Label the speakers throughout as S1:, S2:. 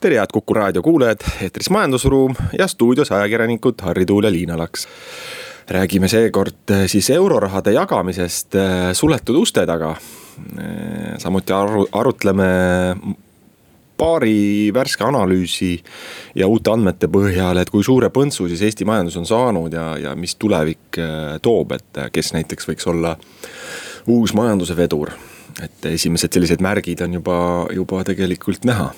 S1: tere, head Kuku raadio kuulajad, eetris Majandusruum ja stuudios ajakirjanikud Harri Tuul ja Liina Laks. räägime seekord eh, siis eurorahade jagamisest eh, suletud uste taga. Eh, samuti aru, arutleme paari värske analüüsi ja uute andmete põhjal, et kui suure põntsu siis Eesti majandus on saanud ja, ja mis tulevik toob, et kes näiteks võiks olla uus majanduse vedur. et esimesed sellised märgid on juba, juba tegelikult näha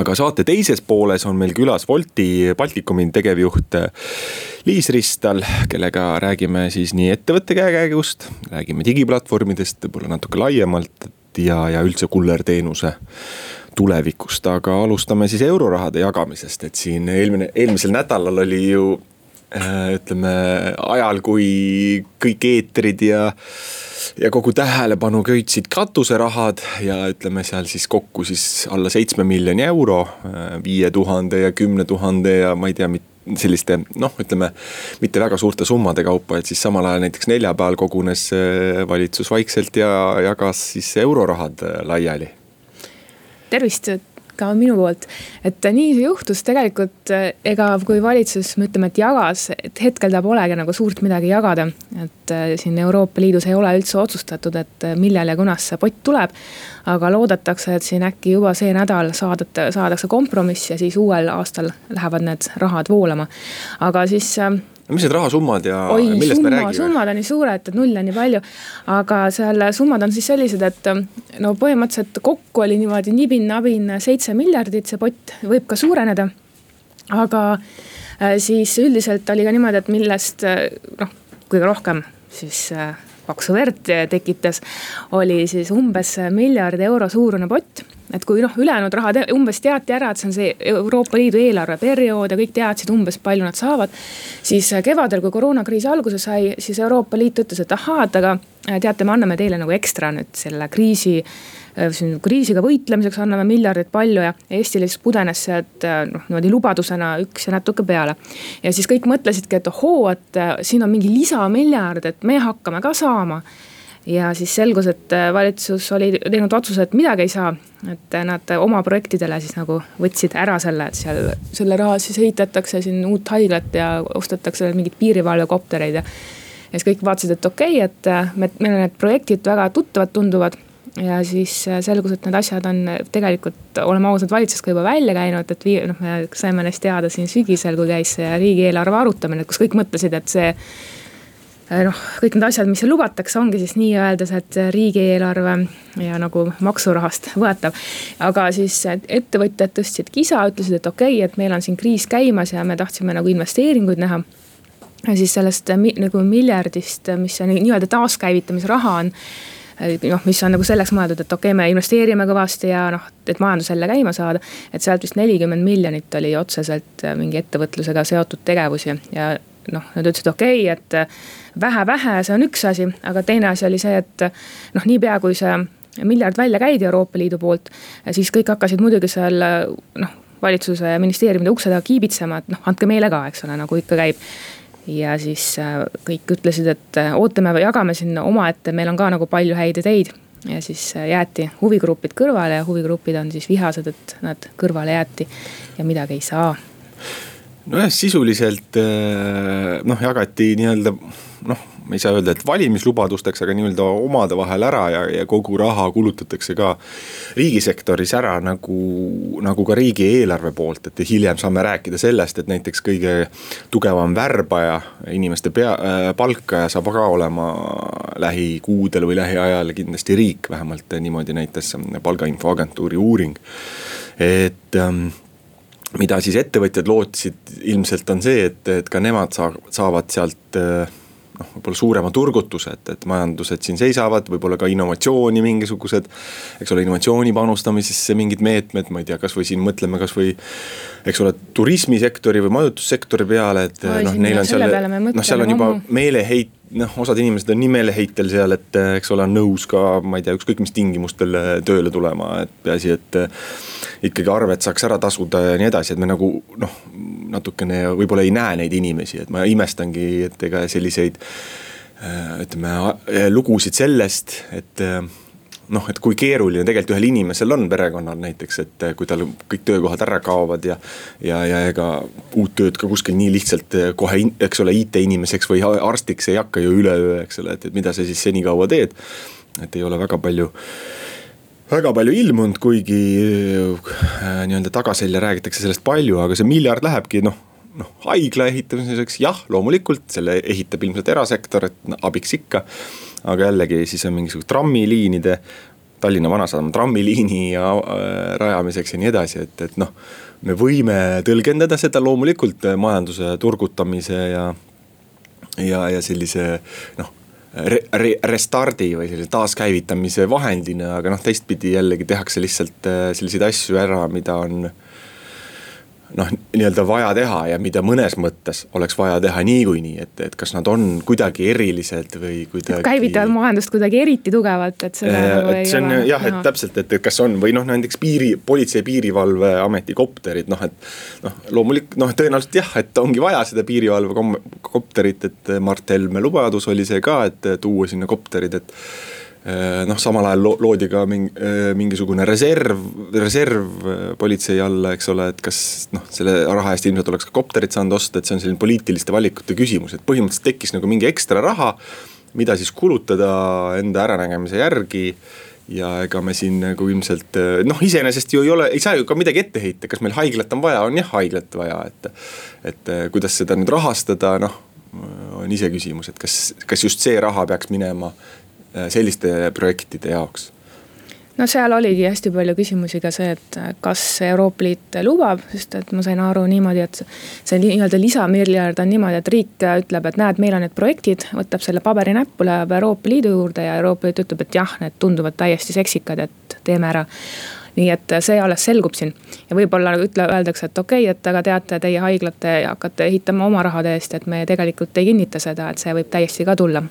S1: aga saate teises pooles on meil külas Wolti Baltikumi tegevjuht äh, Liis Ristal, kellega räägime siis nii ettevõtte käekäigust, räägime digiplatvormidest, võib-olla natuke laiemalt ja, ja üldse kullerteenuse tulevikust, aga alustame siis eurorahade jagamisest, et siin eelmine, eelmisel nädalal oli ju ütleme ajal, kui kõik eetrid ja ja kogu tähelepanu köitsid katuserahad ja ütleme seal siis kokku siis alla seitsme miljoni euro. viie tuhande ja kümne tuhande ja ma ei tea, selliste noh, ütleme mitte väga suurte summade kaupa, et siis samal ajal näiteks neljapäeval kogunes äh, valitsus vaikselt ja jagas siis eurorahad äh, laiali.
S2: tervist ka minu poolt. et nii see juhtus tegelikult, ega kui valitsus, me ütleme, et jagas, et hetkel ta polegi nagu suurt midagi jagada. et äh, siin Euroopa Liidus ei ole üldse otsustatud, et äh, millal ja kunas see pott tuleb. aga loodetakse, et siin äkki juba see nädal saadate, saadakse kompromiss ja siis uuel aastal lähevad need rahad voolama. aga siis äh,
S1: mis need rahasummad ja
S2: Oi,
S1: millest
S2: summa,
S1: me räägime?
S2: summad on nii suured, et nulle on nii palju. aga seal summad on siis sellised, et no põhimõtteliselt kokku oli niimoodi nibin-nabin seitse miljardit, see pott võib ka suureneda. aga äh, siis üldiselt oli ka niimoodi, et millest äh, noh, kõige rohkem siis äh, paksu verd tekitas, oli siis umbes miljardi euro suurune pott et kui noh, ülejäänud raha te, umbes teati ära, et see on see Euroopa Liidu eelarveperiood ja kõik teadsid umbes, palju nad saavad. siis kevadel, kui koroonakriis alguse sai, siis Euroopa Liit ütles, et ahaa, et aga teate, me anname teile nagu ekstra nüüd selle kriisi siin kriisiga võitlemiseks anname miljardit palju ja Eestile siis pudenes see, et noh, niimoodi lubadusena üks ja natuke peale. ja siis kõik mõtlesidki, et ohoo, et siin on mingi lisamiljard, et me hakkame ka saama ja siis selgus, et äh, valitsus oli teinud otsuse, et midagi ei saa. et äh, nad oma projektidele siis nagu võtsid ära selle, et seal selle raha siis ehitatakse siin uut haiglat ja ostetakse mingeid piirivalvekoptereid ja. ja siis kõik vaatasid, et okei okay,, et äh, me, meile need projektid väga tuttavad tunduvad ja siis selgus, et need asjad on tegelikult, oleme ausad, valitsus ka juba välja käinud, et vii-, noh, me saime neist teada siin sügisel, kui käis see riigieelarve arutamine, kus kõik mõtlesid, et see noh, kõik need asjad, mis seal lubatakse, ongi siis nii-öeldes, et riigieelarve ja nagu maksurahast võetav. aga siis ettevõtjad tõstsid kisa, ütlesid, et okei okay,, et meil on siin kriis käimas ja me tahtsime nagu investeeringuid näha. ja siis sellest nagu miljardist, mis see nii-öelda taaskäivitamisraha on noh, mis on nagu selleks mõeldud, et okei okay,, me investeerime kõvasti ja noh, et majandus jälle käima saada. et sealt vist nelikümmend miljonit oli otseselt mingi ettevõtlusega seotud tegevusi ja noh, nad ütlesid okei okay,, et vähe-vähe, see on üks asi, aga teine asi oli see, et noh, niipea kui see miljard välja käidi Euroopa Liidu poolt, siis kõik hakkasid muidugi seal noh, valitsuse ja ministeeriumide ukse taga kiibitsema, et noh, andke meile ka, eks ole, nagu ikka käib. ja siis äh, kõik ütlesid, et äh, ootame või jagame siin omaette, meil on ka nagu palju häid ideid. ja siis äh, jäeti huvigrupid kõrvale ja huvigrupid on siis vihased, et nad kõrvale jäeti ja midagi ei saa
S1: nojah, sisuliselt äh, noh, jagati nii-öelda noh, ma ei saa öelda, et valimislubadusteks, aga nii-öelda omade vahel ära ja, ja kogu raha kulutatakse ka riigisektoris ära nagu, nagu ka riigieelarve poolt, et hiljem saame rääkida sellest, et näiteks kõige tugevam värbaja, inimeste pea äh,, palkaja saab ka olema lähikuudel või lähiajal kindlasti riik, vähemalt niimoodi näitas palgainfoagentuuri uuring, et ähm, mida siis ettevõtjad lootsid ilmselt on see, et, et ka nemad saa-, saavad sealt noh, võib-olla suurema turgutuse, et, et majandused siin seisavad, võib-olla ka innovatsiooni mingisugused. eks ole, innovatsiooni panustamisesse mingid meetmed, ma ei tea, kasvõi siin mõtleme kasvõi. eks ole, turismisektori või majutussektori peale, et noh, neil on seal, noh, seal on juba meeleheit noh, osad inimesed on nii meeleheitel seal, et eks ole, on nõus ka, ma ei tea, ükskõik mis tingimustel tööle tulema, et peaasi, et ikkagi arved saaks ära tasuda ja nii edasi, et me nagu noh, natukene võib-olla ei näe neid inimesi, et ma imestangi, et ega selliseid ütleme lugusid sellest, et noh, et kui keeruline tegelikult ühel inimesel on perekonnal näiteks, et kui tal kõik töökohad ära kaovad ja. ja, ja ega uut tööd ka kuskil nii lihtsalt kohe, eks ole, IT-inimeseks või arstiks ei hakka ju üleöö, eks ole, et, et mida sa siis senikaua teed. et ei ole väga palju väga palju ilmunud, kuigi äh, nii-öelda tagaselja räägitakse sellest palju, aga see miljard lähebki noh noh, haigla ehitamiseks jah, loomulikult selle ehitab ilmselt erasektor, et abiks ikka. aga jällegi siis on mingisugused trammiliinide, Tallinna Vanasadama trammiliini ja äh, rajamiseks ja nii edasi, et, et noh. me võime tõlgendada seda loomulikult majanduse turgutamise ja, ja, ja sellise noh re-, re-, restardi või sellise taaskäivitamise vahendina, aga noh, teistpidi jällegi tehakse lihtsalt äh, selliseid asju ära, mida on noh, nii-öelda vaja teha ja mida mõnes mõttes oleks vaja teha niikuinii, et, et kas nad on kuidagi erilised või kuidagi.
S2: käivitavad majandust kuidagi eriti tugevalt, et
S1: seda nagu ei
S2: see
S1: on ole. jah, et täpselt, et, kas on või noh, näiteks piiri, politsei piirivalveameti kopterid, noh et. noh, loomulikult noh, tõenäoliselt jah, et ongi vaja seda piirivalve kopterit, et Mart Helme lubadus oli see ka, et tuua sinna kopterid, et Äh, noh, samal ajal loodi ka mingi, äh, mingisugune reserv, reserv äh, politsei alla, eks ole, et kas noh, selle raha eest ilmselt oleks ka kopterit saanud osta, et see on selline poliitiliste valikute küsimus, et põhimõtteliselt tekkis nagu mingi ekstra raha. mida siis kulutada enda äranägemise järgi ja ega me siin nagu ilmselt noh, iseenesest ju ei ole, ei saa ju ka midagi ette heita, kas meil haiglat on vaja, on jah haiglat vaja, et. et kuidas seda nüüd rahastada, noh on iseküsimus, et kas, kas just see raha peaks minema Äh, selliste projektide jaoks?
S2: no seal oligi hästi palju küsimusi ka see, et äh, kas Euroopa Liit lubab, sest et ma sain aru niimoodi, et see nii-öelda lisamiljard on niimoodi, et riik ütleb, et näed, meil on need projektid, võtab selle paberi näppu, läheb Euroopa Liidu juurde ja Euroopa Liit ütleb, et jah, need tunduvad täiesti seksikad, et teeme ära. Nii et see alles selgub siin. Ja võib-olla ütle, öeldakse, et okei okay,, et aga teate, teie haiglate hakkate ehitama oma rahade eest, et me tegelikult ei kinnita seda, et see võib täiesti ka tulla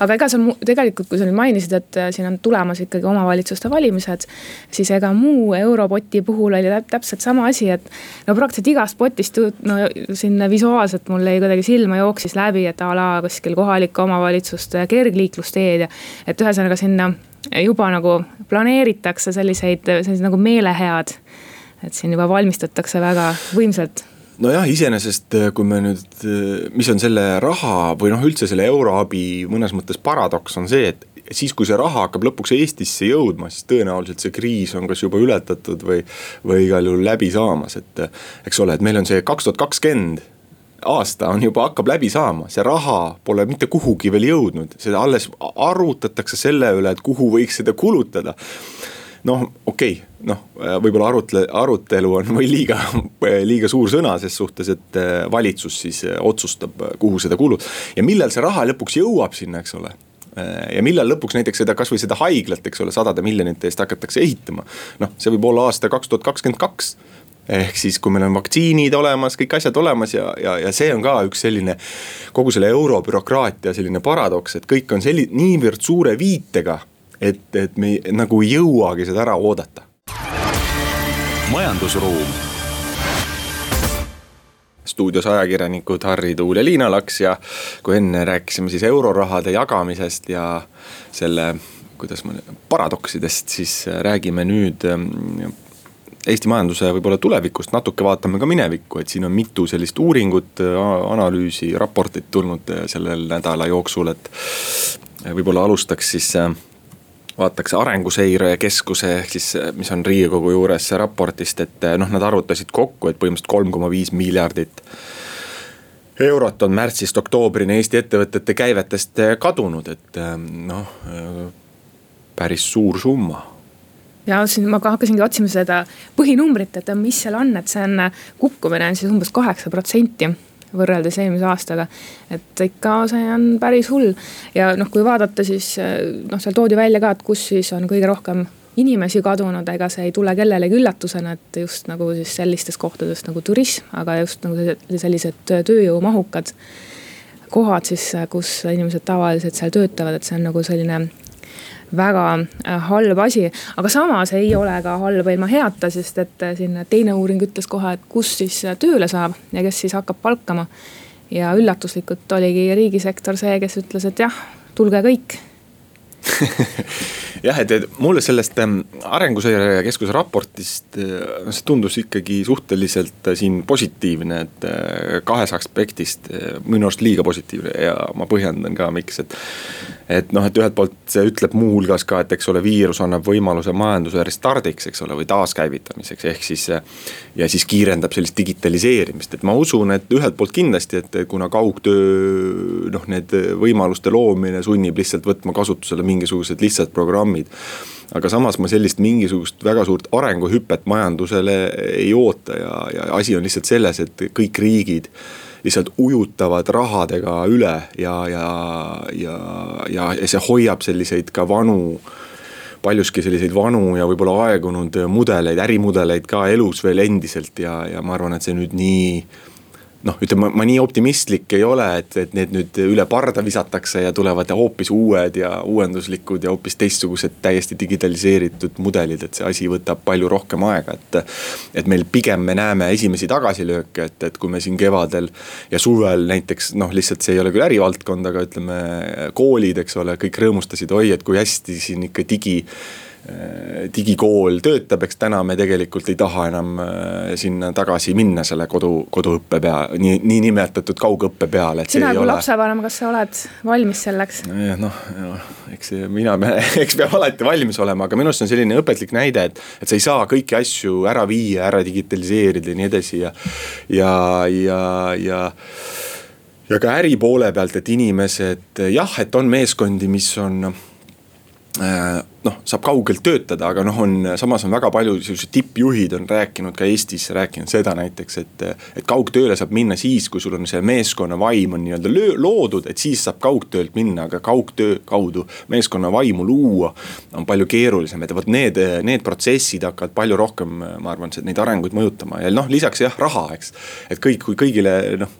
S2: aga ega sa tegelikult, kui sa nüüd mainisid, et äh, siin on tulemas ikkagi omavalitsuste valimised. siis ega muu europoti puhul oli täpselt sama asi, et no praktiliselt igast potist, no siin visuaalselt mul jäi kuidagi silma jooksis läbi, et a la kuskil kohalike omavalitsuste kergliiklusteed ja. et ühesõnaga sinna juba nagu planeeritakse selliseid, sellised nagu meelehead. et siin juba valmistatakse väga võimsalt
S1: nojah, iseenesest äh, kui me nüüd, äh, mis on selle raha või noh, üldse selle euroabi mõnes mõttes paradoks on see, et siis, kui see raha hakkab lõpuks Eestisse jõudma, siis tõenäoliselt see kriis on kas juba ületatud või, või igal juhul läbi saamas, et. eks ole, et meil on see kaks tuhat kakskümmend aasta on juba, hakkab läbi saama, see raha pole mitte kuhugi veel jõudnud, seda alles arutatakse selle üle, et kuhu võiks seda kulutada noh, okei okay,, noh võib-olla arutle, arutelu on või liiga, liiga suur sõna ses suhtes, et äh, valitsus siis äh, otsustab, kuhu seda kulub. ja millal see raha lõpuks jõuab sinna, eks ole ja millal lõpuks näiteks seda kasvõi seda haiglat, eks ole, sadade miljonite eest hakatakse ehitama. noh, see võib olla aasta kaks tuhat kakskümmend kaks ehk siis, kui meil on vaktsiinid olemas, kõik asjad olemas ja, ja, ja see on ka üks selline. kogu selle eurobürokraatia selline paradoks, et kõik on selli-, niivõrd suure viitega et, et me nagu ei jõuagi seda ära oodata.
S3: Majandusruum.
S1: Stuudios ajakirjanikud Harri Tuul ja Liina Laks ja kui enne rääkisime siis eurorahade jagamisest ja selle, kuidas ma, paradoksidest, siis räägime nüüd ähm, Eesti majanduse võib-olla tulevikust, natuke vaatame ka minevikku, et siin on mitu sellist uuringut, analüüsi, raportit tulnud sellel nädala jooksul, et võib-olla alustaks siis vaataks Arenguseire Keskuse ehk siis, mis on riigikogu juures raportist, et noh, nad arvutasid kokku, et põhimõtteliselt kolm koma viis miljardit eurot on märtsist oktoobrini Eesti ettevõtete käivetest kadunud, et noh, päris suur summa.
S2: Ja siin ma ka hakkasingi otsima seda põhinumbrit, et mis seal on, et see on, kukkumine on siis umbes kaheksa protsenti võrreldes eelmise aastaga. et ikka see on päris hull. Ja noh, kui vaadata, siis noh, seal toodi välja ka, et kus siis on kõige rohkem inimesi kadunud, ega see ei tule kellelegi üllatusena, et just nagu siis sellistest kohtadest nagu turism, aga just nagu sellised tööjõumahukad kohad siis, kus inimesed tavaliselt seal töötavad, et see on nagu selline väga äh, halb asi, aga samas ei ole ka halb ilma heata, sest et äh, siin teine uuring ütles kohe, et kus siis äh, tööle saab ja kes siis hakkab palkama. ja üllatuslikult oligi riigisektor see, kes ütles, et jah, tulge kõik
S1: jah, et, mulle sellest ähm, Arenguseire Keskuse raportist, noh see tundus ikkagi suhteliselt siin positiivne, et kahes aspektist minu arust liiga positiivne ja ma põhjendan ka, miks, et. Et noh, et ühelt poolt see ütleb muuhulgas ka, et eks ole, viirus annab võimaluse majanduse restardiks, eks ole, või taaskäivitamiseks, ehk siis. ja siis kiirendab sellist digitaliseerimist, et ma usun, et ühelt poolt kindlasti, et kuna kaugtöö noh, need võimaluste loomine sunnib lihtsalt võtma kasutusele mingisugused lihtsad programmid aga samas ma sellist mingisugust väga suurt arenguhüpet majandusele ei oota ja, ja asi on lihtsalt selles, et kõik riigid lihtsalt ujutavad rahadega üle ja, ja, ja, ja, ja see hoiab selliseid ka vanu paljuski selliseid vanu ja võib-olla aegunud mudeleid, ärimudeleid ka elus veel endiselt ja, ja ma arvan, et see nüüd nii noh, ütleme ma nii optimistlik ei ole, et, et need nüüd üle parda visatakse ja tulevad hoopis uued ja uuenduslikud ja hoopis teistsugused täiesti digitaliseeritud mudelid, et see asi võtab palju rohkem aega, et. et meil pigem me näeme esimesi tagasilööke, et, et kui me siin kevadel ja suvel näiteks noh, lihtsalt see ei ole küll ärivaldkond, aga ütleme koolid, eks ole, kõik rõõmustasid, oi, et kui hästi siin ikka digi digikool töötab, eks täna me tegelikult ei taha enam äh, sinna tagasi minna selle kodu, koduõppe pea, nii, niinimetatud kaugõppe peale.
S2: sina kui lapsevanem, kas sa oled valmis selleks?
S1: noh, eks mina, eks peab alati valmis olema, aga minu arust on selline õpetlik näide, et, et sa ei saa kõiki asju ära viia, ära digitaliseerida ja nii edasi ja, ja, ja, ja ja ka äri poole pealt, et inimesed jah, et on meeskondi, mis on Äh, noh, saab kaugelt töötada, aga noh, on samas on väga palju sellised tippjuhid on rääkinud ka Eestis rääkinud seda näiteks, et. et kaugtööle saab minna siis, kui sul on see meeskonna vaim on nii-öelda loodud, et siis saab kaugtöölt minna, aga kaugtöö kaudu meeskonna vaimu luua. on palju keerulisem, et vot need, need protsessid hakkavad palju rohkem, ma arvan, neid arenguid mõjutama ja noh, lisaks jah, raha, eks. et kõik, kui kõigile noh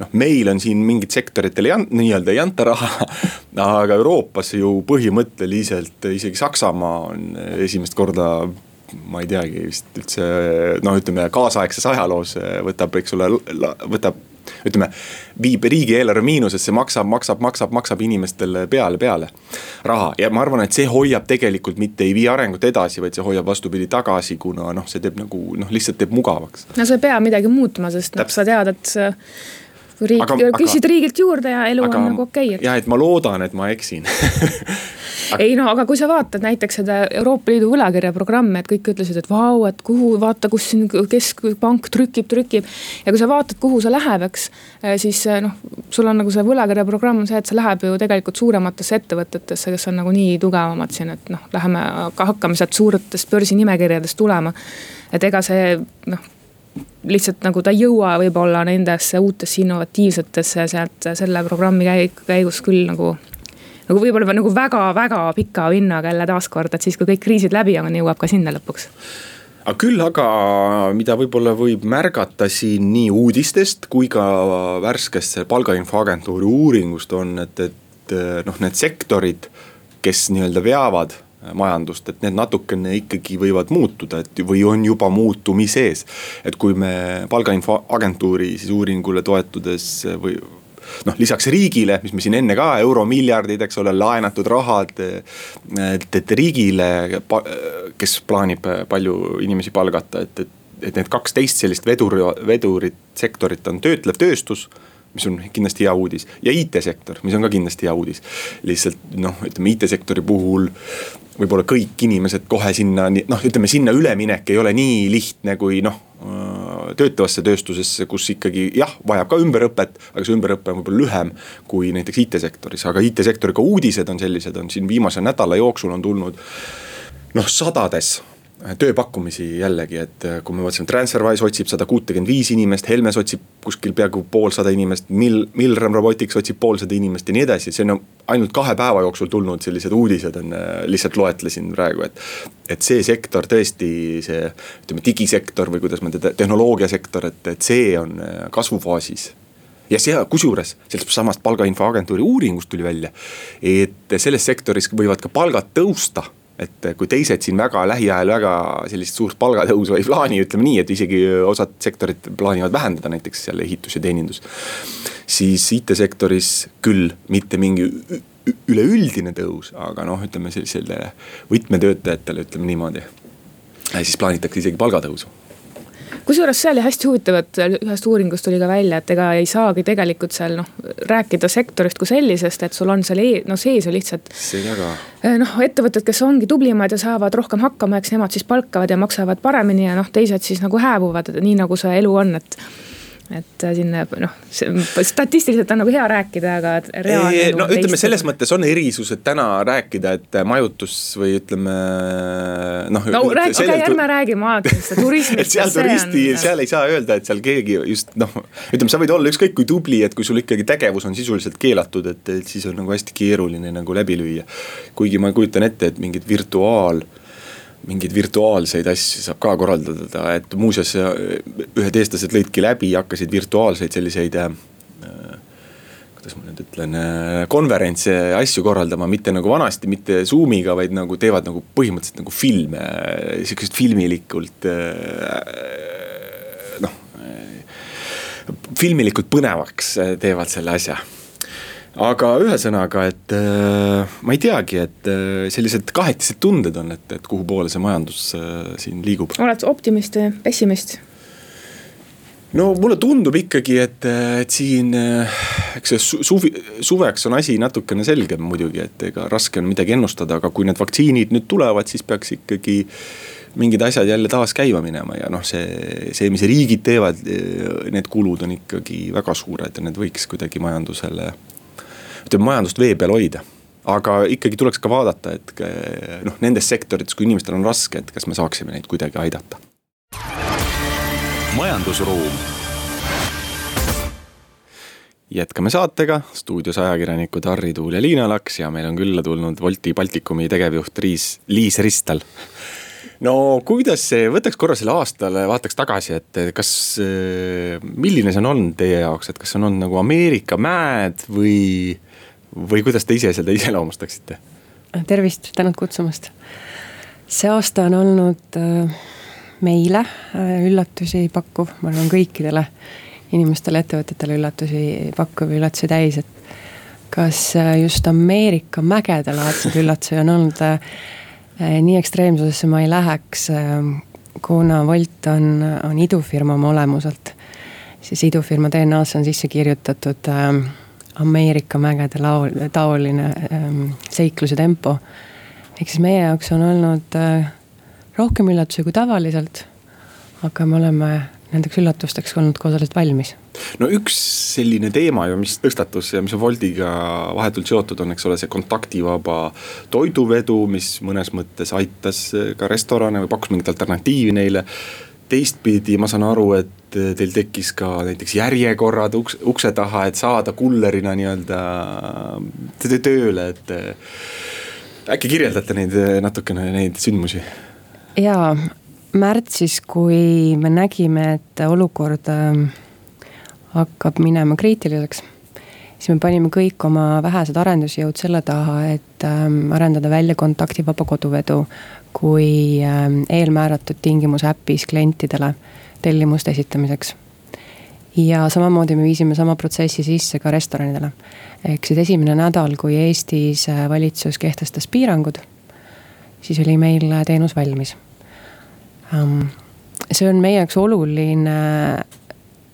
S1: noh, meil on siin mingit sektoritele nii-öelda ei anta raha. aga Euroopas ju põhimõtteliselt isegi Saksamaa on esimest korda ma ei teagi vist üldse noh, ütleme kaasaegses ajaloos võtab, eks ole, võtab ütleme, viib riigieelarve miinusesse, maksab, maksab, maksab, maksab inimestele peale, peale raha. ja ma arvan, et see hoiab tegelikult mitte ei vii arengut edasi, vaid see hoiab vastupidi tagasi, kuna noh, see teeb nagu noh, lihtsalt teeb mugavaks.
S2: no sa ei pea midagi muutma, sest noh, sa tead, et riik, küsid riigilt juurde ja elu aga, on nagu okei okay,.
S1: ja et ma loodan, et ma eksin
S2: ei no aga kui sa vaatad näiteks seda Euroopa Liidu võlakirjaprogrammi, et kõik ütlesid, et vau, et kuhu, vaata, kus siin keskpank trükib, trükib. ja kui sa vaatad, kuhu see läheb, eks, eh, siis eh, noh, sul on nagu see võlakirjaprogramm on see, et see läheb ju tegelikult suurematesse ettevõtetesse, kes on nagu nii tugevamad siin, et noh, läheme, hakkame sealt suurtest börsinimekirjadest tulema. et ega see noh lihtsalt nagu ta ei jõua võib-olla nendesse uutesse innovatiivsetesse sealt selle programmi käig-, käigus küll nagu. nagu võib-olla nagu väga-väga pika vinnaga jälle taaskord, et siis, kui kõik kriisid läbi on, jõuab ka sinna lõpuks
S1: aga küll aga, mida võib-olla võib märgata siin nii uudistest kui ka värskest palgainfoagentuuri uuringust on, et, et noh, need sektorid, kes nii-öelda veavad majandust, et need natukene ikkagi võivad muutuda, et või on juba muutumises. et kui me palgainfoagentuuri siis uuringule toetudes või noh, lisaks riigile, mis me siin enne ka, euromiljardid, eks ole, laenatud rahad. et, et riigile, kes plaanib palju inimesi palgata, et, et, et need kaksteist sellist vedur, vedurit sektorit on töötlev tööstus mis on kindlasti hea uudis ja IT-sektor, mis on ka kindlasti hea uudis. lihtsalt noh, ütleme IT-sektori puhul võib-olla kõik inimesed kohe sinna, noh, ütleme sinna üleminek ei ole nii lihtne kui noh töötlevasse tööstusesse, kus ikkagi jah, vajab ka ümberõpet, aga see ümberõpe on võib-olla lühem kui näiteks IT-sektoris, aga IT-sektori ka uudised on sellised, on siin viimase nädala jooksul on tulnud noh, sadades tööpakkumisi jällegi, et äh, kui me vaatasime, Transferwise otsib sada kuutekümmet viis inimest, Helmes otsib kuskil peaaegu poolsada inimest, Mil-, Milram Robotics otsib poolsada inimest ja nii edasi, see on ainult kahe päeva jooksul tulnud sellised uudised on, äh, lihtsalt loetlesin praegu, et. et see sektor tõesti, see ütleme digisektor või kuidas ma teda, tehnoloogiasektor, et, et see on äh, kasvufaasis ja see, kusjuures sellest samast palgainfoagentuuri uuringust tuli välja, et selles sektoris võivad ka palgad tõusta et kui teised siin väga lähiajal väga sellist suurt palgatõusu ei plaani, ütleme nii, et isegi osad sektorid plaanivad vähendada, näiteks seal ehitus ja teenindus. siis IT-sektoris küll mitte mingi üleüldine tõus, aga noh, ütleme sellisele võtmetöötajatele, ütleme niimoodi. siis plaanitakse isegi palgatõusu
S2: kusjuures see oli hästi huvitav, et ühest uuringust tuli ka välja, et ega ei saagi tegelikult seal noh, rääkida sektorist kui sellisest, et sul on seal e no sees ju lihtsalt.
S1: see väga.
S2: Eh, noh, ettevõtted, kes ongi tublimad ja saavad rohkem hakkama, eks nemad siis palkavad ja maksavad paremini ja noh, teised siis nagu hääbuvad, nii nagu see elu on, et et siin noh, statistiliselt on nagu hea rääkida, aga reaalne.
S1: no ütleme, selles mõttes on erisused täna rääkida, et majutus või ütleme noh.
S2: no räägi, okei, ärme räägi majutusest ja turismist
S1: et seal turisti, seal ei saa öelda, et seal keegi just noh, ütleme, sa võid olla ükskõik kui tubli, et kui sul ikkagi tegevus on sisuliselt keelatud, et, et siis on nagu hästi keeruline nagu läbi lüüa. kuigi ma kujutan ette, et mingid virtuaal mingeid virtuaalseid asju saab ka korraldada, et muuseas ühed eestlased lõidki läbi, hakkasid virtuaalseid selliseid äh, kuidas ma nüüd ütlen, äh, konverentse, asju korraldama, mitte nagu vanasti, mitte Zoom'iga, vaid nagu teevad nagu põhimõtteliselt nagu filme, sihukesed filmilikult noh, filmilikult põnevaks teevad selle asja aga ühesõnaga, et äh, ma ei teagi, et äh, sellised kahetised tunded on, et, et kuhu poole see majandus äh, siin liigub.
S2: oled sa optimist või pessimist?
S1: no mulle tundub ikkagi, et, et siin eks see suvi, suveks on asi natukene selgem muidugi, et ega raske on midagi ennustada, aga kui need vaktsiinid nüüd tulevad, siis peaks ikkagi mingid asjad jälle taas käima minema ja noh, see, see, mis riigid teevad, need kulud on ikkagi väga suured ja need võiks kuidagi majandusele ütleme majandust vee peal hoida aga ikkagi tuleks ka vaadata, et noh, nendes sektorites, kui inimestel on raske, et kas me saaksime neid kuidagi aidata.
S3: majandusruum.
S1: jätkame saatega, stuudios ajakirjanikud Harri Tuul ja Liina Laks ja meil on külla tulnud Wolti Baltikumi tegevjuht Riis, Liis Ristal no kuidas see, võtaks korra selle aastale, vaataks tagasi, et kas, milline see on olnud teie jaoks, et kas on olnud nagu Ameerika mäed või või kuidas te ise seda iseloomustaksite?
S4: tervist, tänud kutsumast. see aasta on olnud äh, meile äh, üllatusi pakkuv, ma arvan kõikidele inimestele, ettevõtetele üllatusi pakkuv, üllatusi täis, et kas äh, just Ameerika mägedelaadseid üllatusi on olnud nii ekstreemsusesse ma ei läheks, kuna Wolt on, on idufirma oma olemuselt, siis idufirma DNA-sse on sisse kirjutatud äh, Ameerika mägede laul, taoline ähm, seiklus ja tempo. ehk siis meie jaoks on olnud äh, rohkem üllatusi kui tavaliselt. aga me oleme nendeks üllatusteks olnud ka osaliselt valmis.
S1: no üks selline teema ju, mis tõstatus ja mis on Woldiga vahetult seotud, on, eks ole, see kontaktivaba toiduvedu, mis mõnes mõttes aitas ka restorane või pakkus mingit alternatiivi neile teistpidi ma saan aru, et teil tekkis ka näiteks järjekorrad uks, ukse taha, et saada kullerina nii-öelda tööle, et. äkki kirjeldate neid natukene, neid sündmusi?
S4: jaa, märtsis, kui me nägime, et olukord ähm, hakkab minema kriitiliseks siis me panime kõik oma vähesed arendusjõud selle taha, et ähm, arendada välja kontaktivaba koduvedu kui ähm, eelmääratud tingimus äpis klientidele tellimuste esitamiseks. ja samamoodi me viisime sama protsessi sisse ka restoranidele. ehk siis esimene nädal, kui Eestis äh, valitsus kehtestas piirangud, siis oli meil äh, teenus valmis. Ähm, see on meie jaoks oluline,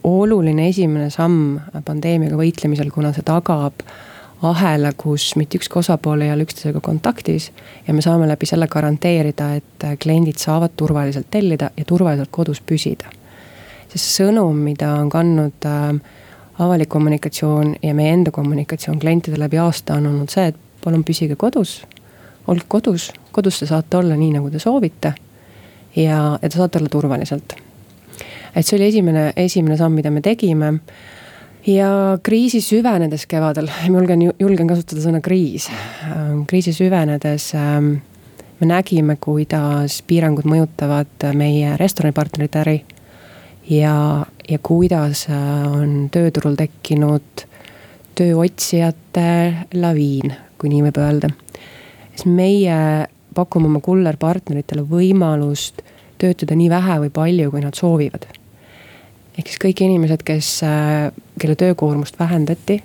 S4: oluline esimene samm pandeemiaga võitlemisel, kuna see tagab ahela, kus mitte ükski osapool ei ole üksteisega kontaktis. ja me saame läbi selle garanteerida, et kliendid saavad turvaliselt tellida ja turvaliselt kodus püsida. sest sõnum, mida on kandnud äh, avalik kommunikatsioon ja meie enda kommunikatsioon klientidele läbi aasta on olnud see, et palun püsige kodus. olge kodus, kodus te saate olla nii, nagu te soovite. ja, ja te saate olla turvaliselt. Et see oli esimene, esimene samm, mida me tegime ja kriisi süvenedes kevadel, julgen, julgen kasutada sõna kriis. Ähm, kriisi süvenedes ähm, me nägime, kuidas piirangud mõjutavad meie restoranipartnerite äri. ja, ja kuidas äh, on tööturul tekkinud tööotsijate laviin, kui nii võib öelda. siis meie pakume oma kullerpartneritele võimalust töötada nii vähe või palju, kui nad soovivad ehk siis kõik inimesed, kes, äh, kelle töökoormust vähendati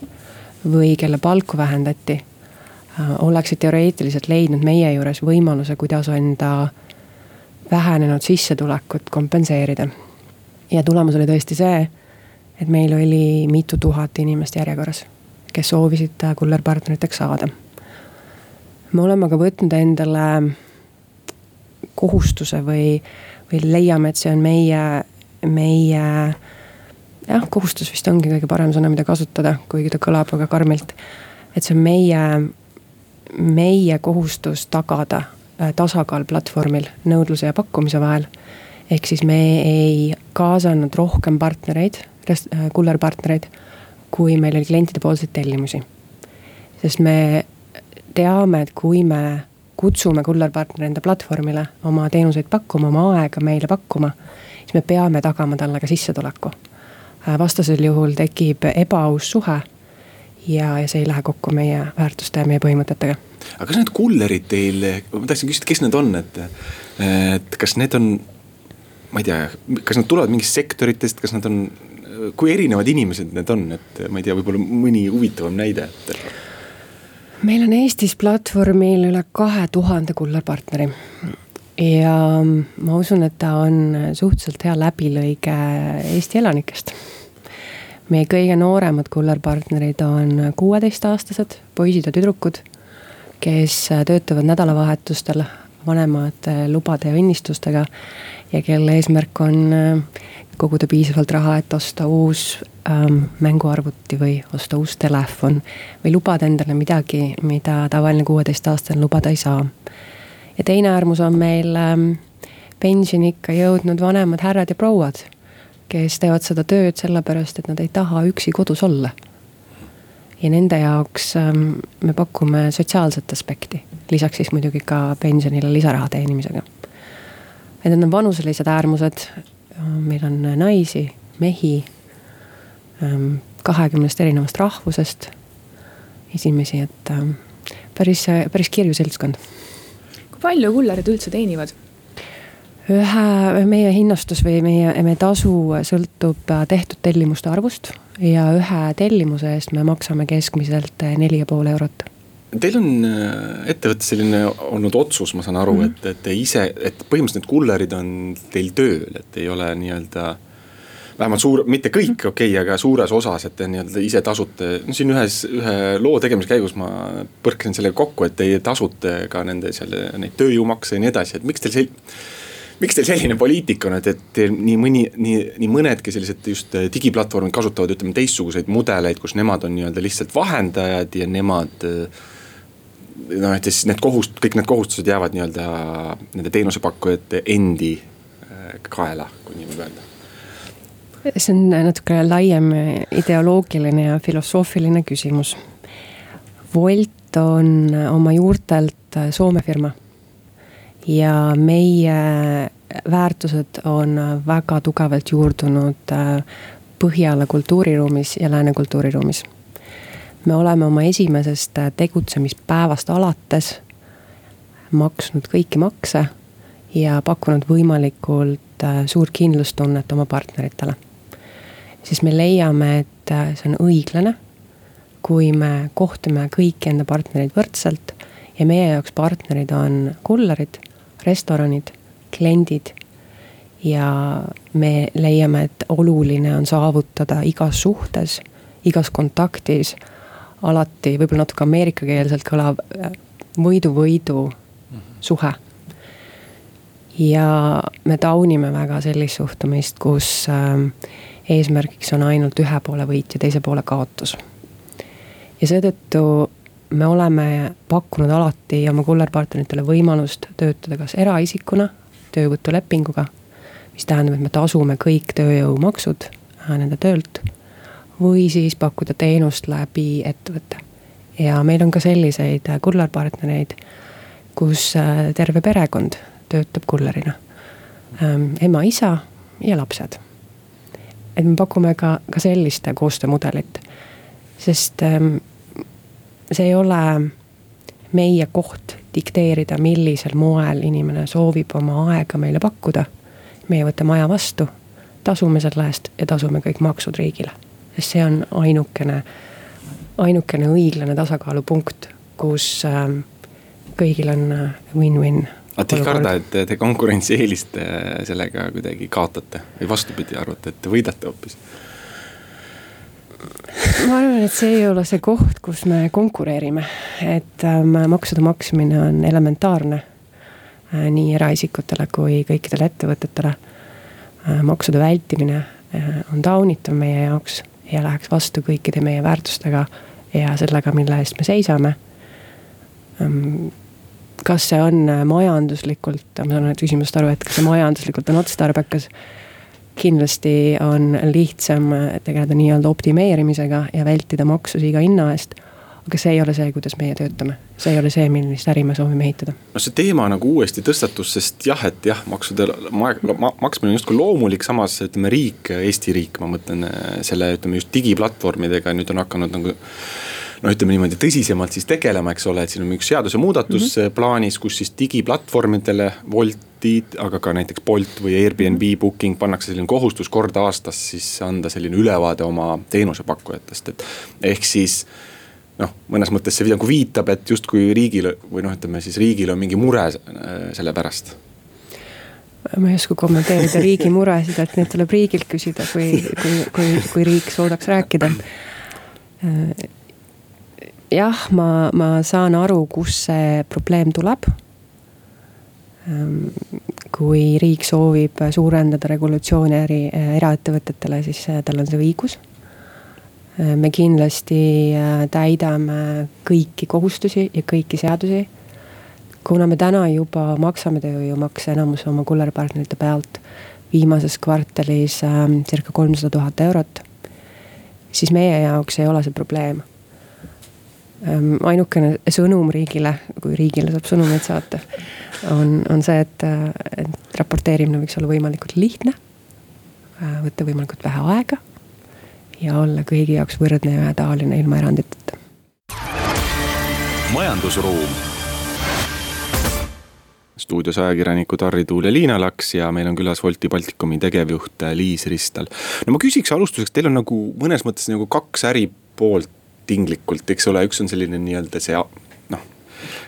S4: või kelle palku vähendati, äh, oleksid teoreetiliselt leidnud meie juures võimaluse, kuidas enda vähenenud sissetulekut kompenseerida. ja tulemus oli tõesti see, et meil oli mitu tuhat inimest järjekorras, kes soovisid äh, kullerpartneriteks saada. me oleme aga võtnud endale kohustuse või, või leiame, et see on meie meie jah, kohustus vist ongi kõige parem sõna, mida kasutada, kuigi ta kõlab väga karmilt. et see on meie, meie kohustus tagada äh, tasakaal platvormil nõudluse ja pakkumise vahel. ehk siis me ei kaasanud rohkem partnereid, äh, kullerpartnereid, kui meil oli klientidepoolseid tellimusi. sest me teame, et kui me kutsume kullerpartneri enda platvormile oma teenuseid pakkuma, oma aega meile pakkuma siis me peame tagama talle ka sissetuleku. Äh, vastasel juhul tekib ebaaus suhe ja, ja see ei lähe kokku meie väärtuste ja meie põhimõtetega.
S1: aga kas need kullerid teil, ma tahtsin küsida, kes need on, et, et kas need on, ma ei tea, kas nad tulevad mingist sektoritest, kas nad on, kui erinevad inimesed need on, et ma ei tea, võib-olla mõni huvitavam näide,
S4: meil on Eestis platvormil üle kahe tuhande kullerpartneri ja ma usun, et ta on suhteliselt hea läbilõige Eesti elanikest. meie kõige nooremad kullerpartnerid on kuueteistaastased poisid ja tüdrukud, kes töötavad nädalavahetustel vanemate lubade ja õnnistustega ja kelle eesmärk on äh, koguda piisavalt raha, et osta uus ähm, mänguarvuti või osta uus telefon või lubada endale midagi, mida tavaline kuueteistaastane lubada ei saa ja teine äärmus on meil ähm, pensioniikka jõudnud vanemad härrad ja prouad, kes teevad seda tööd sellepärast, et nad ei taha üksi kodus olla. ja nende jaoks ähm, me pakume sotsiaalset aspekti, lisaks siis muidugi ka pensionile lisaraha teenimisega. et need on vanuselised äärmused, meil on naisi, mehi ähm, kahekümnest erinevast rahvusest, esimesi, et päris, päris kirju seltskond
S2: kui palju kullerid üldse teenivad?
S4: ühe, meie hinnastus või meie, meie tasu sõltub tehtud tellimuste arvust ja ühe tellimuse eest me maksame keskmiselt neli ja pool eurot
S1: Teil on äh, ettevõttes selline olnud otsus, ma saan aru mm, -hmm. et, et te ise, et põhimõtteliselt need kullerid on teil tööl, et ei ole nii-öelda vähemalt suur, mitte kõik, okei okay,, aga suures osas, et te nii-öelda ise tasute, no siin ühes, ühe loo tegemise käigus ma põrkasin sellega kokku, et teie tasute ka nende seal neid tööjõumakse ja nii edasi, et miks teil sel-. miks teil selline poliitika on, et, et nii mõni, nii, nii mõnedki sellised just digiplatvormid kasutavad, ütleme teistsuguseid mudeleid, kus nemad on nii-öelda lihtsalt vahendajad ja nemad noh, et siis need kohust-, kõik need kohustused jäävad nii-öelda nende teenusepakkujate endi kaela, kui nii võib öelda
S4: see on natuke laiem ideoloogiline ja filosoofiline küsimus. Wolt on oma juurtelt Soome firma. ja meie väärtused on väga tugevalt juurdunud äh, Põhjala kultuuriruumis ja Lääne kultuuriruumis. me oleme oma esimesest tegutsemispäevast alates maksnud kõiki makse ja pakkunud võimalikult äh, suurt kindlustunnet oma partneritele siis me leiame, et äh, see on õiglane, kui me kohtleme kõiki enda partnereid võrdselt ja meie jaoks partnerid on kullerid, restoranid, kliendid. ja me leiame, et oluline on saavutada igas suhtes, igas kontaktis alati võib-olla natuke ameerikakeelselt kõlav äh, võidu-võidu suhe. ja me taunime väga sellist suhtumist, kus äh, eesmärgiks on ainult ühe poole võit ja teise poole kaotus. ja seetõttu me oleme pakkunud alati oma kullerpartneritele võimalust töötada kas eraisikuna, töövõtulepinguga. mis tähendab, et me tasume kõik tööjõumaksud nende töölt. või siis pakkuda teenust läbi ettevõtte. ja meil on ka selliseid kullerpartnereid, kus terve perekond töötab kullerina. ema, isa ja lapsed et me pakume ka, ka sellist koostöömudelit. sest ähm, see ei ole meie koht dikteerida, millisel moel inimene soovib oma aega meile pakkuda. meie võtame aja vastu, tasume selle eest ja tasume kõik maksud riigile. sest see on ainukene, ainukene õiglane tasakaalupunkt, kus ähm, kõigil on äh, win-win
S1: aga te ei karda, et te konkurentsieelist sellega kuidagi kaotate või vastupidi, arvate, et te võidate hoopis?
S4: ma arvan, et see ei ole see koht, kus me konkureerime, et ähm, maksude maksmine on elementaarne äh, nii eraisikutele kui kõikidele ettevõtetele äh,. maksude vältimine äh, on taunitav meie jaoks ja läheks vastu kõikide meie väärtustega ja sellega, mille eest me seisame ähm, kas see on äh, majanduslikult, ma saan nüüd küsimusest aru, et kas see majanduslikult on otstarbekas. kindlasti on lihtsam äh, tegeleda nii-öelda optimeerimisega ja vältida maksusi iga hinna eest. aga see ei ole see, kuidas meie töötame, see ei ole see, millist äri me soovime ehitada.
S1: no see teema nagu uuesti tõstatus, sest jah, et jah, maksude ma, ma, maksmine on justkui loomulik, samas ütleme riik, Eesti riik, ma mõtlen äh, selle, ütleme just digiplatvormidega nüüd on hakanud nagu noh, ütleme niimoodi tõsisemalt siis tegelema, eks ole, et siin on üks seadusemuudatus mm -hmm. plaanis, kus siis digiplatvormidele, Woltid, aga ka näiteks Bolt või Airbnb mm -hmm. booking pannakse selline kohustus kord aastas siis anda selline ülevaade oma teenusepakkujatest, et ehk siis noh, mõnes mõttes see nagu viitab, et justkui riigil või noh, ütleme siis riigil on mingi mure äh, selle pärast
S4: ma ei oska kommenteerida riigi muresid, et need tuleb riigilt küsida, kui, kui, kui, kui riik suudaks rääkida jah, ma, ma saan aru, kust see probleem tuleb. Ehm, kui riik soovib suurendada regulatsiooni äri, eraettevõtetele, siis eh, tal on see õigus. Ehm, me kindlasti täidame kõiki kohustusi ja kõiki seadusi. kuna me täna juba maksame tööjõumakse enamus oma kullerpartnerite pealt viimases kvartalis ehm, circa kolmsada tuhat eurot, siis meie jaoks ei ole see probleem ainukene sõnum riigile, kui riigile saab sõnumeid saata, on, on see, et, et raporteerimine võiks olla võimalikult lihtne. Äh, võtta võimalikult vähe aega ja olla kõigi jaoks võrdne ja ühetaoline ilma eranditeta.
S5: majandusruum
S1: stuudios ajakirjanikud Harri Tuul ja Liina Laks ja meil on külas Wolti Baltikumi tegevjuht Liis Ristal. no ma küsiks alustuseks, teil on nagu mõnes mõttes nagu kaks äripoolt tinglikult, eks ole, üks on selline nii-öelda see noh,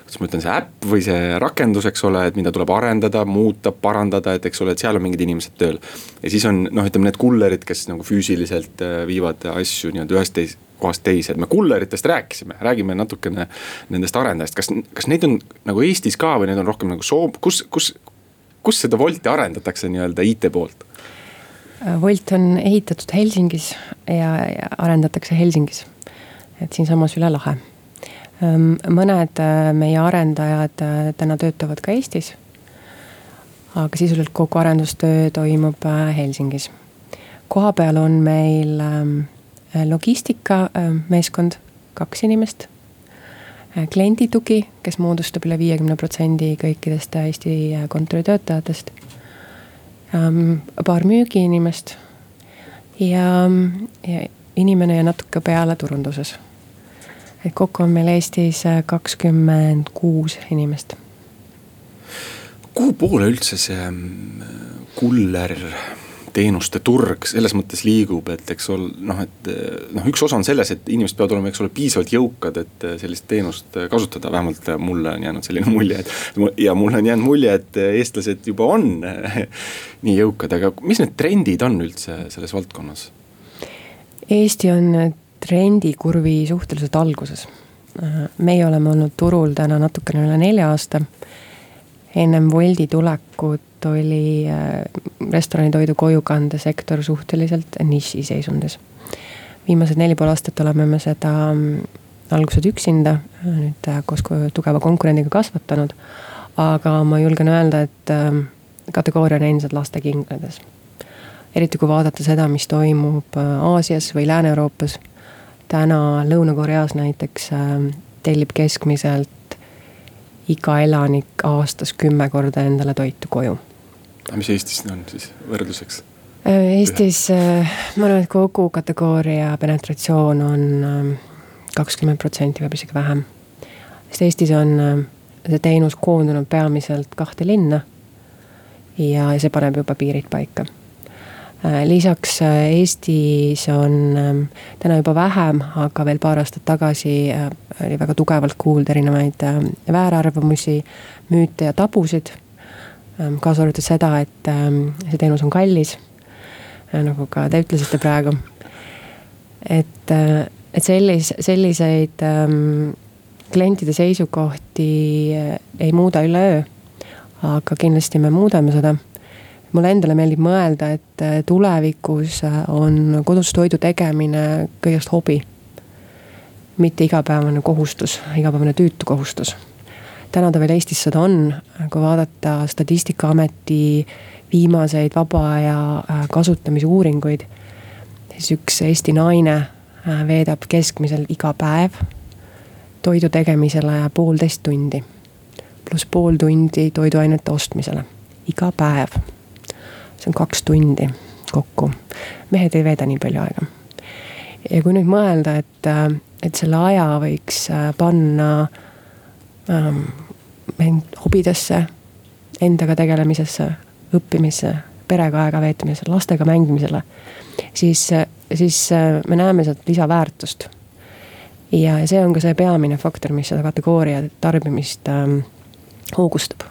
S1: kuidas ma ütlen, see äpp või see rakendus, eks ole, et mida tuleb arendada, muuta, parandada, et eks ole, et seal on mingid inimesed tööl. ja siis on noh, ütleme need kullerid, kes nagu füüsiliselt äh, viivad asju nii-öelda ühest teis, kohast teise, et me kulleritest rääkisime, räägime natukene nendest arendajast, kas, kas neid on nagu Eestis ka või need on rohkem nagu Soom-, kus, kus, kus seda Wolti arendatakse nii-öelda IT poolt?
S4: Wolt on ehitatud Helsingis ja, ja arendatakse Helsingis et siinsamas üle lahe. Ehm, mõned äh, meie arendajad äh, täna töötavad ka Eestis. aga sisuliselt kogu arendustöö toimub äh, Helsingis. kohapeal on meil ähm, logistikameeskond, kaks inimest klienditugi, kes moodustab üle viiekümne protsendi kõikidest Eesti kontoritöötajatest. Ähm, paar müügiinimest ja, ja inimene ja natuke peale turunduses et kokku on meil Eestis äh, kakskümmend kuus inimest.
S1: kuhu poole üldse see mm, kuller teenuste turg selles mõttes liigub, et eks ole noh, et noh, üks osa on selles, et inimesed peavad olema, eks ole, piisavalt jõukad, et sellist teenust kasutada, vähemalt mulle on jäänud selline mulje, et. ja mulle on jäänud mulje, et eestlased juba on nii jõukad, aga mis need trendid on üldse selles valdkonnas?
S4: Eesti on trendikurvi suhteliselt alguses. meie oleme olnud turul täna natukene üle nelja aasta. ennem Woldi tulekut oli äh, restoranitoidu kojukandesektor suhteliselt nišiseisundis. viimased neli pool aastat oleme me seda mm, algused üksinda, nüüd äh, koos tugeva konkurendiga kasvatanud. aga ma julgen öelda, et äh, kategooria on endiselt lastekingades. eriti kui vaadata seda, mis toimub Aasias või Lääne-Euroopas. Täna Lõuna-Koreas näiteks tellib keskmiselt iga elanik aastas kümme korda endale toitu koju.
S1: aga mis Eestis on siis võrdluseks?
S4: Eestis ma arvan, et kogu kategooria penetratsioon on kakskümmend protsenti, võib isegi vähem. sest Eestis on see teenus koondunud peamiselt kahte linna. ja see paneb juba piirid paika. Lisaks Eestis on täna juba vähem, aga veel paar aastat tagasi oli väga tugevalt kuulda erinevaid väärarvamusi, müüte ja tabusid. kaasa arvatud seda, et see teenus on kallis. nagu ka te ütlesite praegu. et, et sellis-, selliseid ähm, klientide seisukohti ei muuda üleöö. aga kindlasti me muudame seda. Mulle endale meeldib mõelda, et eh, tulevikus eh, on kodus toidu tegemine kõigest hobi. mitte igapäevane kohustus, igapäevane tüütu kohustus. täna ta veel Eestis seda on, kui vaadata statistikaameti viimaseid vaba aja kasutamise uuringuid. siis üks Eesti naine veedab keskmiselt iga päev toidu tegemisele poolteist tundi. pluss pool tundi toiduainete ostmisele, iga päev. See on kaks tundi kokku, mehed ei veeda nii palju aega. ja kui nüüd mõelda, et, et selle aja võiks äh, panna ähm, hobidesse, endaga tegelemisesse, õppimisse, perega aega veetmisele, lastega mängimisele. siis, siis äh, me näeme sealt lisaväärtust ja see on ka see peamine faktor, mis seda kategooria tarbimist ähm, hoogustab.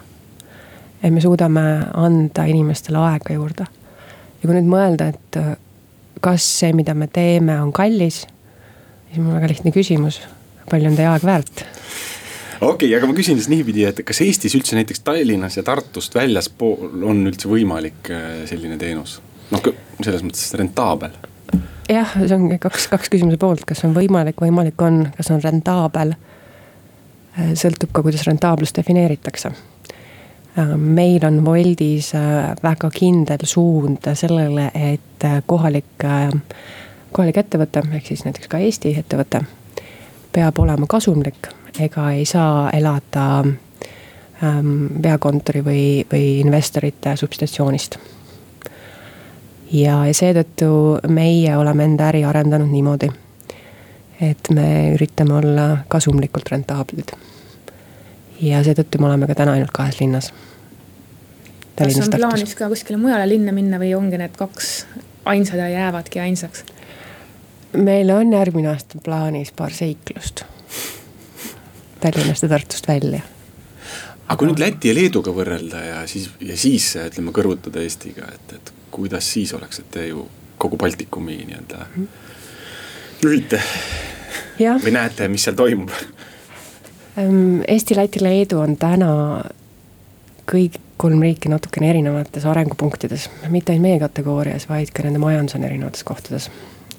S4: Et me suudame anda inimestele aega juurde. ja kui nüüd mõelda, et äh, kas see, mida me teeme, on kallis, siis mul on väga lihtne küsimus, palju on teie aeg väärt?
S1: okei okay,, aga ma küsin siis niipidi, et kas Eestis üldse näiteks Tallinnas ja Tartust väljaspool on üldse võimalik äh, selline teenus? noh, selles mõttes rentaabel
S4: jah, see ongi kaks, kaks küsimuse poolt, kas on võimalik, võimalik on, kas on rentaabel. Äh, sõltub ka, kuidas rentaablust defineeritakse. Äh, meil on Woldis äh, väga kindel suund sellele, et kohalik, kohalik ettevõte, ehk siis näiteks ka Eesti ettevõte. peab olema kasumlik ega ei saa elada ähm, peakontori või, või investorite substitutsioonist ja, ja seetõttu meie oleme enda äri arendanud niimoodi, et me üritame olla kasumlikult rentaablid. Ja seetõttu me oleme ka täna ainult kahes linnas.
S2: kas on plaanis ka kuskile mujale linna minna või ongi need kaks ainsad ja jäävadki ainsaks?
S4: meil on järgmine aasta plaanis paar seiklust Tallinnast ja Tartust välja
S1: aga kui nüüd Läti ja Leeduga võrrelda ja siis, ja siis ütleme kõrvutada Eestiga, et, et kuidas siis oleks, et te ju kogu Baltikumi nii-öelda juhite või näete, mis seal toimub?
S4: Ehm, Eesti, Läti, Leedu on täna kõik kolm riiki natukene erinevates arengupunktides, mitte ainult meie kategoorias, vaid ka nende majandus on erinevates kohtades.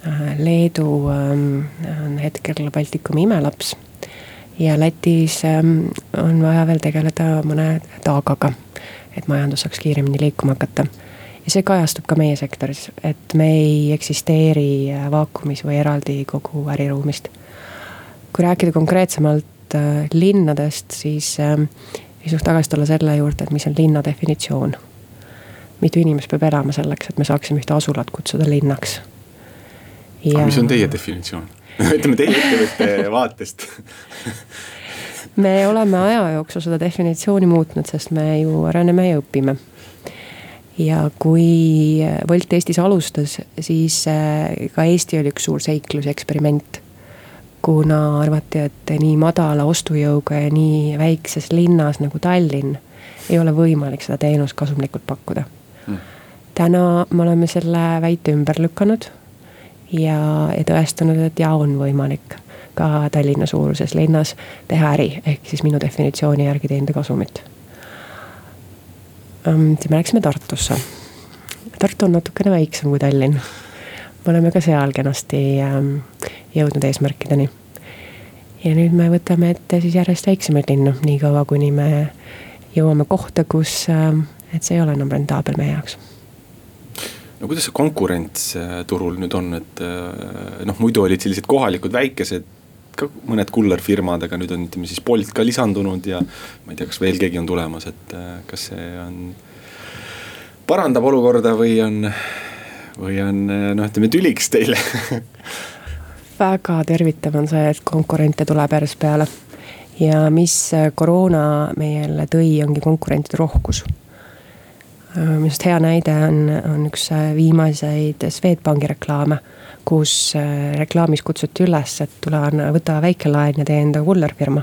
S4: Äh, Leedu ähm, on hetkel Baltikumi imelaps ja Lätis ähm, on vaja veel tegeleda mõne taagaga, et majandus saaks kiiremini liikuma hakata ja see kajastub ka meie sektoris, et me ei eksisteeri vaakumis või eraldi kogu äriruumist. kui rääkida konkreetsemalt äh, linnadest, siis äh, siis tagasi tulla selle juurde, et mis on linna definitsioon. mitu inimest peab elama selleks, et me saaksime ühte asulat kutsuda linnaks.
S1: Ja... aga mis on teie definitsioon ütleme teie ettevõtte vaatest
S4: me oleme aja jooksul seda definitsiooni muutnud, sest me ju areneme ja õpime ja kui Wolt Eestis alustas, siis äh, ka Eesti oli üks suur seiklus ja eksperiment. Kuna arvati, et nii madala ostujõuga ja nii väikses linnas nagu Tallinn ei ole võimalik seda teenust kasumlikult pakkuda mm.. täna me oleme selle väite ümber lükanud ja, ja tõestanud, et jaa, on võimalik ka Tallinna suuruses linnas teha äri, ehk siis minu definitsiooni järgi teenida kasumit siis me läksime Tartusse. Tartu on natukene väiksem kui Tallinn. Me oleme ka seal kenasti ähm, jõudnud eesmärkideni. ja nüüd me võtame ette siis järjest väiksemaid linnu, niikaua kuni me jõuame kohta, kus ähm, et see ei ole enam rentaabel meie jaoks
S1: no kuidas see konkurents äh, turul nüüd on, et äh, noh, muidu olid sellised kohalikud väikesed ka mõned kullerfirmad, aga nüüd on, ütleme siis Bolt ka lisandunud ja ma ei tea, kas veel keegi on tulemas, et äh, kas see on, parandab olukorda või on, või on noh, ütleme tüliks teile
S4: väga tervitav on see, et konkurente tuleb järjest peale. ja mis koroona meile tõi, ongi konkurentide rohkus Äh, minu arust hea näide on, on üks äh, viimaseid Swedbanki reklaame, kus äh, reklaamis kutsuti üles, et tule anna, võta väike laen ja tee enda kullerfirma.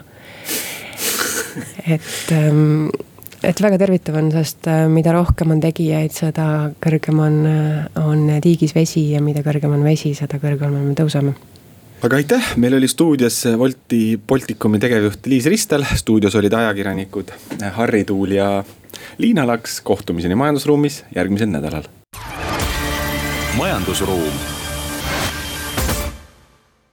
S4: et, ähm, et väga tervitav on, sest mida rohkem on tegijaid, seda kõrgem on, on tiigis vesi ja mida kõrgem on vesi, seda kõrgemale me tõuseme.
S1: Aga aitäh, meil oli stuudios Wolti Baltikumi tegevjuht Liis Ristel, stuudios olid ajakirjanikud Harri Tuul ja Liina Laks, kohtumiseni majandusruumis järgmisel nädalal.
S3: majandusruum